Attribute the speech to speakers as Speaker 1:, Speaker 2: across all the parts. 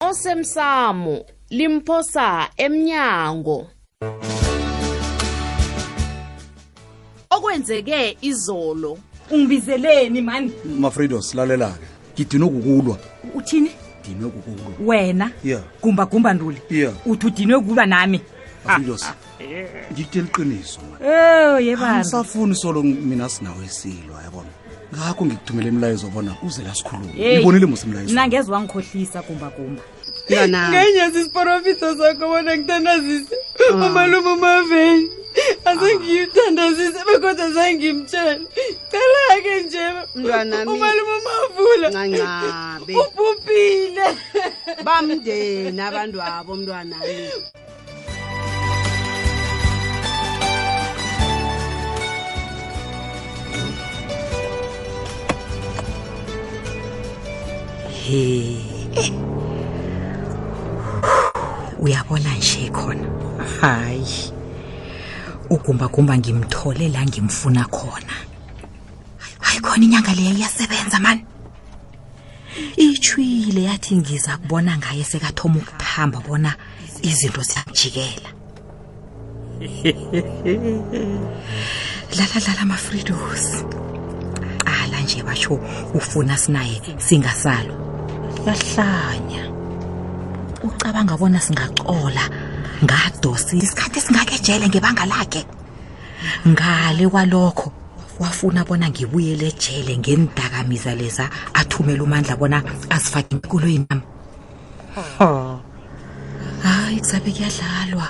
Speaker 1: osemsamo limphosa emnyango okwenzeke izolo
Speaker 2: ungibizeleni mani
Speaker 3: mafredos lalelake ngidinwe kukulwa
Speaker 2: uthini
Speaker 3: dinwe kukulwa
Speaker 2: wena yeah. gumbagumba nduli
Speaker 3: yeah.
Speaker 2: uthi udinwe kukulwa nami
Speaker 3: mafredos ah, ah. ngikutela iqiniso man
Speaker 2: oh yebani
Speaker 3: angisafuni solo ng- mina sinawe silo yabona ngakho ngikuthumela imilayezo bona uze la sikhulume
Speaker 2: Hey.
Speaker 3: ngibonile musa
Speaker 2: mna imilayezo ngeze wangikhohlisa gumbagumba
Speaker 4: yona
Speaker 5: ngenye sisiporofito sakho bona ngithandazise umalume umaveni asengiyithandazise bekodwa asengimtshele cela-ke nje
Speaker 4: Mntwanami.
Speaker 5: umalume umavula
Speaker 4: ncancabe
Speaker 5: ubhubhile
Speaker 4: bamndeni abantu abo mntwanami
Speaker 2: uyabona nje khona hayi ugumbagumba ngimthole la ngimfuna khona hayi khona inyanga leyo iyasebenza mani itshwile yathi ngiza kubona ngaye sekathoma ukuphamba bona izinto ziyamjikela dlala dlala mafridos qala nje basho ufuna sinaye singasalo yahlanya ucabanga bona singacola ngadosi isikhathi esingakejele ngebanga lakhe ngale kwalokho wafuna bona ngibuyele ejele ngendakamiza leza athumela umandla bona azifake emkoloyini nami hayi kusabe kuyadlalwa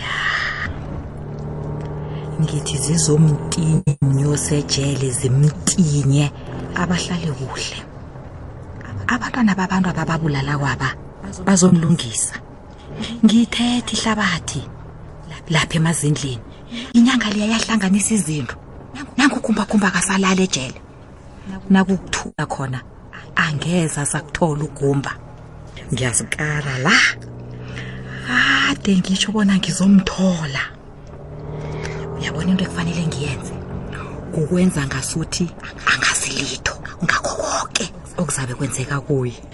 Speaker 2: ya ngithi zizomtinye umnyosejele zimtinye abahlale kuhle abantwana babantu abababulala kwaba bazomlungisa ngithethe ihlabathi lapha emazindleni inyanga leya yahlanganisa izinto nangu kumbakumba kasalala ejele nakukuthula khona angeze asakuthola ugumba ngiyazikara la kade ngisho bona ngizomthola uyabona into ekufanele ngiyenze kukwenza ngasuthi angasilitho ngakho konke okuzabe kwenzeka kuye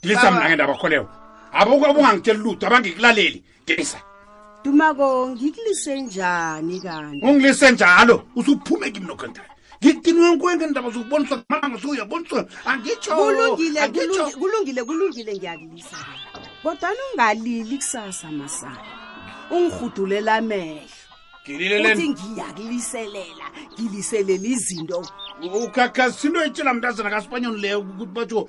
Speaker 6: ngilisa mna ngendaba akholewa abukho obungangitsheli lutho abangikulaleli ngilisa
Speaker 4: dumako ngikulise njani kanti
Speaker 6: ungilise njalo usuphume kimi nokho endaba ngidinwe nkwenke ndaba zokuboniswa
Speaker 4: kumalanga
Speaker 6: soyaboniswa
Speaker 4: angitshokulungile kulungile ngiyakulisa kodwana ungalili kusasa masana ungirhudulela amehlo uthi ngiyakuliselela ngiliselela izinto
Speaker 6: ukhakhasa into etshela mntazana kasipanyoni leyo ukuthi batsho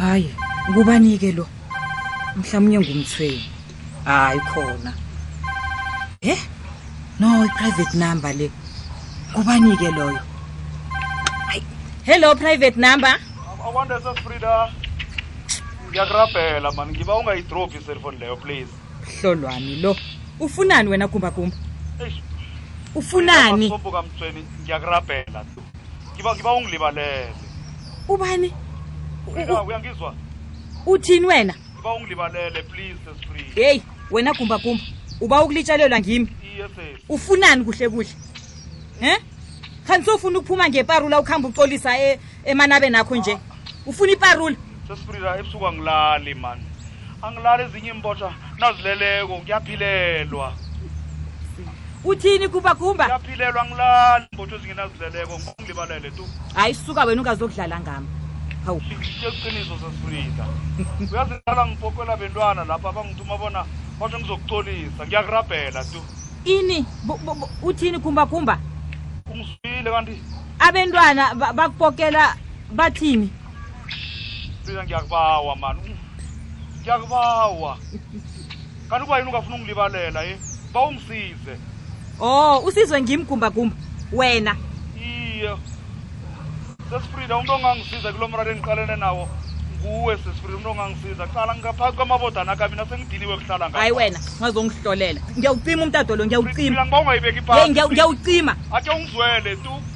Speaker 2: hayi kubanike lo mhlawumnye ngumthweni hayi khona e no i-private number le kubanike loyo hello private number
Speaker 7: akwande sesifrida ngiyakurabhela mani ngiba ungayidrophi iselfoni leyo please
Speaker 2: hlolwani lo ufunani wena gumbagumba ufunani
Speaker 7: mthweni ngiyakurabhela ngiba ngiba ungilibalele
Speaker 2: ubani
Speaker 7: Wena, uyangizwa
Speaker 2: uthini wena
Speaker 7: ngiba ungilibalele please sesifree
Speaker 2: heyi wena gumbagumba uba ukulitshalelwa ngimi
Speaker 7: iye sesi
Speaker 2: ufunani kuhle kuhle he khani sofuna ukuphuma ngeparula ukuhamba uxolisa e- emanabeni akho nje ufuna iparula
Speaker 7: sesifurira ebusuku angilali mani angilali ezinye imbotshwa nazileleko kuyaphilelwa
Speaker 2: uthini kuba
Speaker 7: kumba kuyaphilelwa angilali imbotshwa ezinye nazileleko ngilibalele tu
Speaker 2: hayi suka wena ungazokudlala ngami hawu
Speaker 7: iqiniso sesifurira uyazilala ngipokwela bentwana lapha bangithuma bona basho ngizokucolisa ngiyakurabhela tu
Speaker 2: ini uthini kumba kumba
Speaker 7: ungizwile kanti
Speaker 2: abentwana bakupokela bathini
Speaker 7: Mina ngiyakubawa man. Ngiyakubawa. Kanti kuba yini ungafuna ungilibalela eh? Bawungisize.
Speaker 2: Oh, usizwe ngimgumba gumba wena.
Speaker 7: Iye. Sesifrida umuntu ongangisiza kulomraro engiqalene nawo. Kuwe sesifrida umuntu ongangisiza. Qala ngaphansi kwamabodana kami nasengidiniwe kuhlala ngapha.
Speaker 2: Hayi wena, ngazongihlolela. Ngiyawucima umtado lo, ngiyawucima.
Speaker 7: Mina ngiba ungayibeki
Speaker 2: Hey,
Speaker 7: phansi.
Speaker 2: ngiyawu- ngiyawucima.
Speaker 7: Ake ungizwele tu.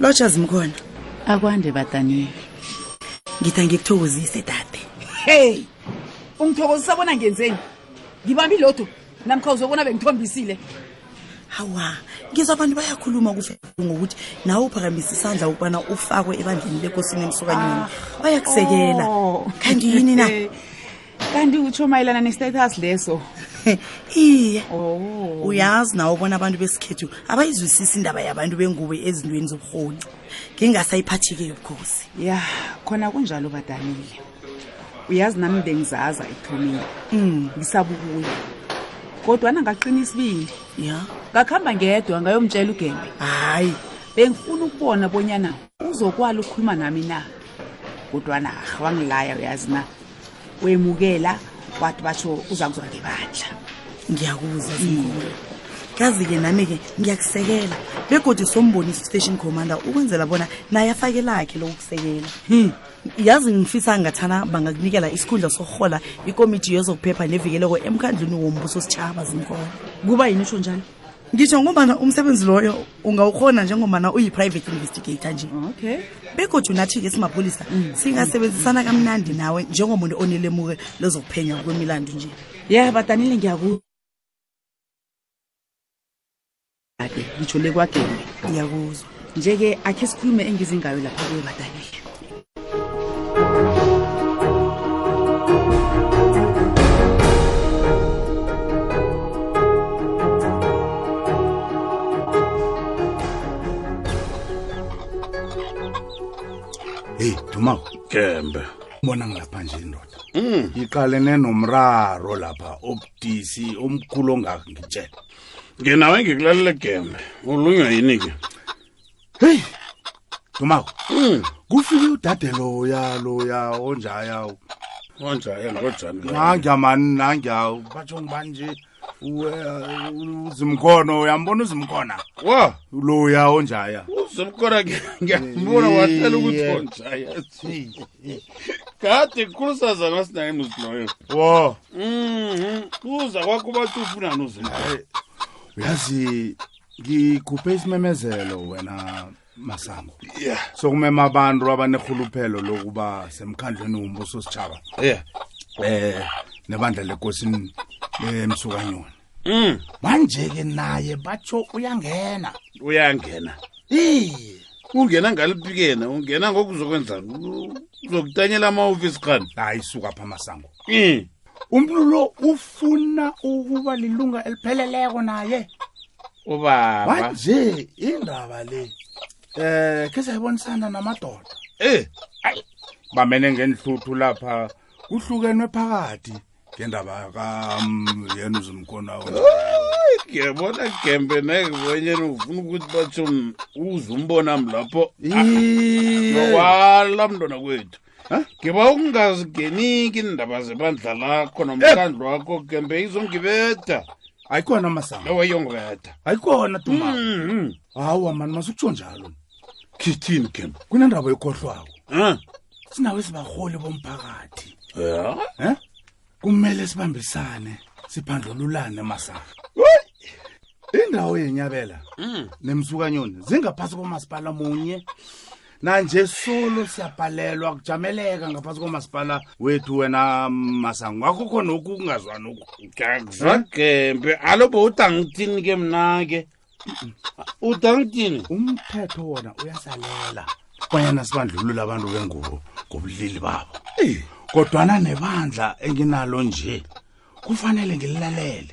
Speaker 8: lotsha zimkhona
Speaker 9: akwande batanile
Speaker 8: ngitha ngikuthokozise dade
Speaker 10: heyi ungithokozisa bona ngenzeni ngibambi lodo namkha uzobona bengithombisile
Speaker 8: hawa ngizwa abantu bayakhuluma kufeku ngokuthi nawe uphakamisa isandla ukubana ufakwe ebandleni lekosini emsukanyeni bayakusekela
Speaker 10: oh.
Speaker 8: kanti yini na
Speaker 10: kanti utsho mayelana ne-status leso
Speaker 8: iye
Speaker 10: oh.
Speaker 8: uyazi nawo bona abantu besikhethu abayizwisisi indaba yabantu bengubo ezintweni zobuhonci ngingasayiphathike yobukhosi
Speaker 10: ya khona kunjalo badanile uyazi nami bengizaza ekuthomeni
Speaker 8: mm.
Speaker 10: ngisabukuya kodwa nangaqina isibili
Speaker 8: ya
Speaker 10: ngakuhamba ngedwa ngayomtshela ugembe
Speaker 8: hayi
Speaker 10: bengifuna ukubona bonyana uzokwala ukukhuluma nami na kodwa nah wangilaya uyazi na wemukela wathi basho uza kuzwa ngebandla
Speaker 8: ngiyakuza zinkulu kazi-ke nami-ke ngiyakusekela begodi sombonisa ustation commander ukwenzela bona naye afake lakhe lokukusekela
Speaker 10: hmm.
Speaker 8: yazi ngifisa ngathana bangakunikela isikhundla sokuhola ikomiti yezokuphepha nevikeleko emkhandlwini wombuso sitshaba zinkolo
Speaker 10: kuba yini usho njalo
Speaker 8: ngisho ngombana umsebenzi loyo ungawukhona njengombana uyi-private investigator nje
Speaker 10: okay
Speaker 8: begodwa nathi-ke simapholisa mm. singasebenzisana kamnandi nawe njengomuntu onelemuke lozokuphenywa kwemilandu nje
Speaker 10: ye yeah, badanile ngiyaku ngitsho le kwagele
Speaker 8: ngiyakuzwa
Speaker 10: nje-ke akhe sikhulume engize ngayo lapha kuye batabile
Speaker 3: heyi dumako kembe bona ngilapha nje indoda ngiqalene nomraro lapha obudisi omkhulu ongaka ngitshela
Speaker 6: nge nawe ngikulalela gembe ulunywa yini ke
Speaker 3: heyi dumako hmm. kufike udade loya loya onjaya
Speaker 6: onjaya ngojani
Speaker 3: nangya mani nangya batsho ngubani nje uzimkhono uyambona uzimkhona
Speaker 6: wa
Speaker 3: loya onjaya
Speaker 6: uzimkhona ngiyambona watshela ukuthi onjaya kade khulusaza nasinaye muzi loyo
Speaker 3: wo
Speaker 6: Mhm. uza kwakho bathi ufuna nozini
Speaker 3: uyazi ngikhuphe isimemezelo wena masango
Speaker 6: Yeah.
Speaker 3: sokumema abantu abanerhuluphelo lokuba semkhandlweni wombuso sitshaba
Speaker 6: Yeah.
Speaker 3: eh nebandla lekosini emsukanyoni
Speaker 6: Mm.
Speaker 3: manje ke naye batsho uyangena
Speaker 6: uyangena
Speaker 3: iye
Speaker 6: ungena ngalipikena ungena ngokuzokwenza uzokutanyela amahofisi kani
Speaker 3: hayi suka pha masango
Speaker 6: Mm.
Speaker 3: umntu lo ufuna ukuba lilunga elipheleleko naye
Speaker 6: ubaba
Speaker 3: manje indaba le eh ke sayibonisana namadoda
Speaker 6: Eh,
Speaker 3: bamene ngenhluthu lapha kuhlukenwe phakathi ngendaba yenu zimkona
Speaker 6: ngiyabona gembe neke bonyana ufuna ukuthi batsho uze umbonami lapho yokwala mntwana kwethu ngiba ukungazigeniki indaba zebandla lakho nomkhandlu wakho gembe izongibeda
Speaker 3: ayikhona masango
Speaker 6: ewe yongibeda
Speaker 3: ayikhona duma
Speaker 6: mm-hmm.
Speaker 3: hawa mani masukutsho njalo
Speaker 6: khithini kem
Speaker 3: kunendaba ekhohlwako
Speaker 6: um
Speaker 3: sinawo esibaholi bomphakathi
Speaker 6: ya
Speaker 3: um kumele sibambisane siphandlululane masaka indawo yenyabela Mm. nemsukanyoni zingaphasi komasipala munye nanje solo siyabhalelwa kujameleka ngaphasi komasipala wethu wena masango wakho khona okungazwani oku
Speaker 6: zagembe alo bowutangithini ke mna ke udangidini
Speaker 3: umthetho wona uyasalela bonyana sibandlulula abantu bengubo ngobulili babo kodwana nebandla enginalo nje kufanele ngililalele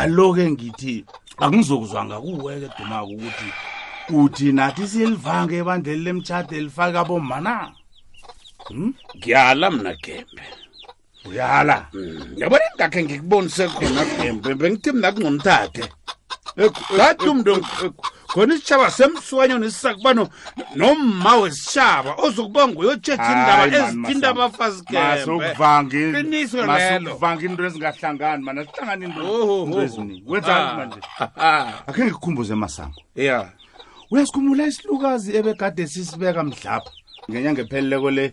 Speaker 3: alo-ke ngithi akungizokuzwa ngakuweke dumako ukuthi uthi nathi silivanga ebandleni lemtshade elifake abomana hmm?
Speaker 6: ngiyala mna gembe
Speaker 3: uyala mm.
Speaker 6: yabona engakhe ngikubonise khona gembe bengithi mna kungomthathe ngathi umntu khona isitshaba semswanyoni sisakubano nomma wesitshaba ozokuba nguyotshetha indaba ezithinta abafazi
Speaker 3: gembemasokuvanga into ezingahlangani mana
Speaker 6: sihlangana
Speaker 3: into
Speaker 6: eziningi
Speaker 3: wenzani
Speaker 6: ah.
Speaker 3: manje akhe ngikukhumbuze masango
Speaker 6: ya
Speaker 3: uyasikhumbula isilukazi ebegade sisibeka mdlapha ngenyanga epheleleko le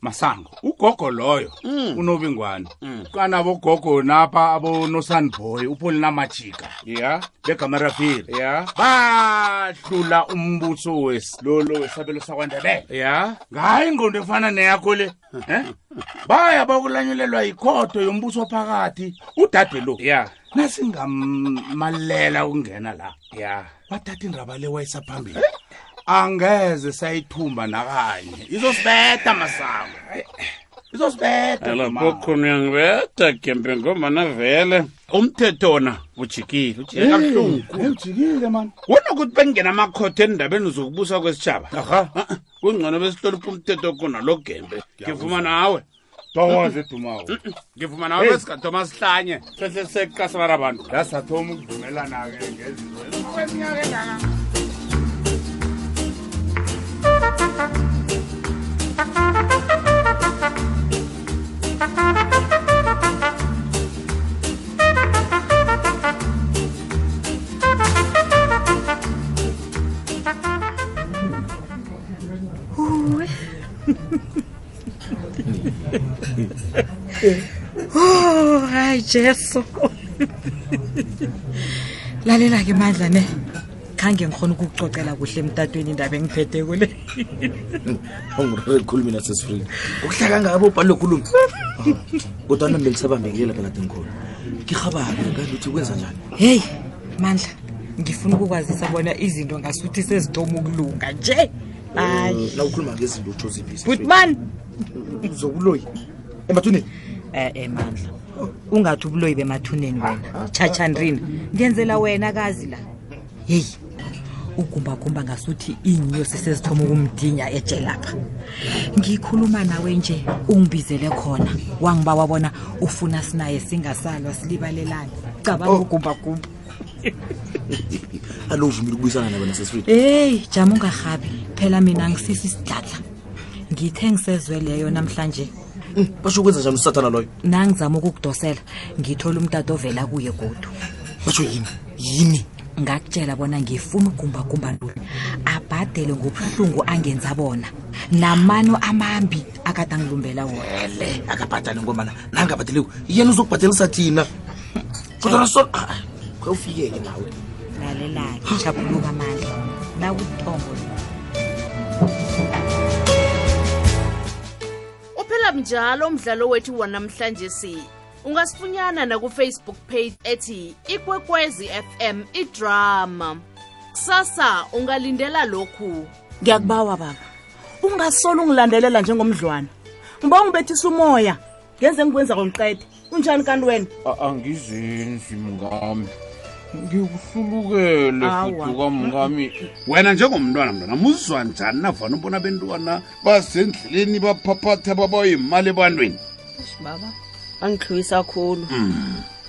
Speaker 3: masango ugogo loyo Mm. unobingwane Mm. kanabogogo napa abonosanboy upolina majika
Speaker 6: ya
Speaker 3: begamarafile
Speaker 6: ya
Speaker 3: badlula umbuso wesilolo wesabelo sakwandebele
Speaker 6: ya
Speaker 3: ngayi ingqondo efana neyakho le eh? baya bakulanyulelwa yikhodo yombuso ophakathi udade lo
Speaker 6: ya
Speaker 3: nasingamalela ukungena la
Speaker 6: ya
Speaker 3: bathatha indaba le wayisa phambili angeze sayithumba nakanye izosibetha masango izosibetha
Speaker 6: ela mama. kokhona uyangibetha gembe ngomana vele umthetho wona ujikile ujike kabuhlungu Eh,
Speaker 3: ujikile mani
Speaker 6: wona ukuthi bengena amakhotha endabeni zokubusa kwesitshaba
Speaker 3: aha
Speaker 6: kungcono besihlonipha umthetho khona lo gembe ngivuma nawe
Speaker 3: towaze dumawo
Speaker 6: ngivuma nawe bese thomas hlanye sesesekasalara abantu
Speaker 3: yasathoma ukuvumelana-ke ngezinto ezinyaka engaka
Speaker 2: oh hayi jesu lalela-ke mandla ne khange ngikhona ukukucocela kuhle emtatweni indaba engiphethe kule
Speaker 11: ungirere kukhulu mina sesifree ukuhlaka ngabo ubhani lokhulumi kodwa nami bengisabambekile phela dingikhona ngirhabake kanti uthi kwenza njani
Speaker 2: heyi mandla ngifuna ukukwazisa bona izinto ngasuthi sezitoma ukulunga nje Hayi.
Speaker 11: la ukhuluma ngezinto utsho ziphi
Speaker 2: bhuti
Speaker 11: mani uzokuloyi emathuneni
Speaker 2: eh eh mandla ungathi ubuloyi bemathuneni wena chachandrina ngenzela wena kazi la yeyi ugumbagumba ngasuthi iinyosi sezithoma ukumdinya ejelapha ngikhuluma nawe nje ungibizele khona wangibawa bona ufuna sinaye singasalwa silibalelane cabanga ugumbagumba
Speaker 11: alovumile ukubuyisana nawe nasesifree
Speaker 2: heyi jama ungarhabi phela mina ngisisa isidladla ngithe ngisezwe leyo namhlanje Mm,
Speaker 11: basho ukwenza njani usathana loyo
Speaker 2: nangizama ukukudosela ngithola umtata ovela kuye godu
Speaker 11: basho yini yini
Speaker 2: ngakutshela bona ngifuna ugumbagumba lolu abhadele ngobuhlungu angenza bona namano amambi akade angilumbela wona
Speaker 11: ele akabhadali ngomana nangabhadeliwe yena uzokubhadela usathina kodwana so khewufikeke nawe
Speaker 2: lalelakhe jabuluka amandla nakubuthongo uphela
Speaker 1: mnjalo umdlalo wethu wanamhlanje si ungasifunyana nakufacebook page ethi ikwekwezi fm idrama kusasa ungalindela lokhu
Speaker 10: ngiyakubawa baba ungasolo ungilandelela njengomdlwana ngiba ungibethisa umoya ngenze engikwenzako ngiqede unjani kanti wena
Speaker 12: angizenzi mngami ngikuhlulukele fuduka mngami
Speaker 6: wena njengomntwana mntwana muzwa njani navana ubona bentwana basendleleni baphaphatha babayo imali ebantwini
Speaker 4: baba angihluyisa khulu
Speaker 6: mm.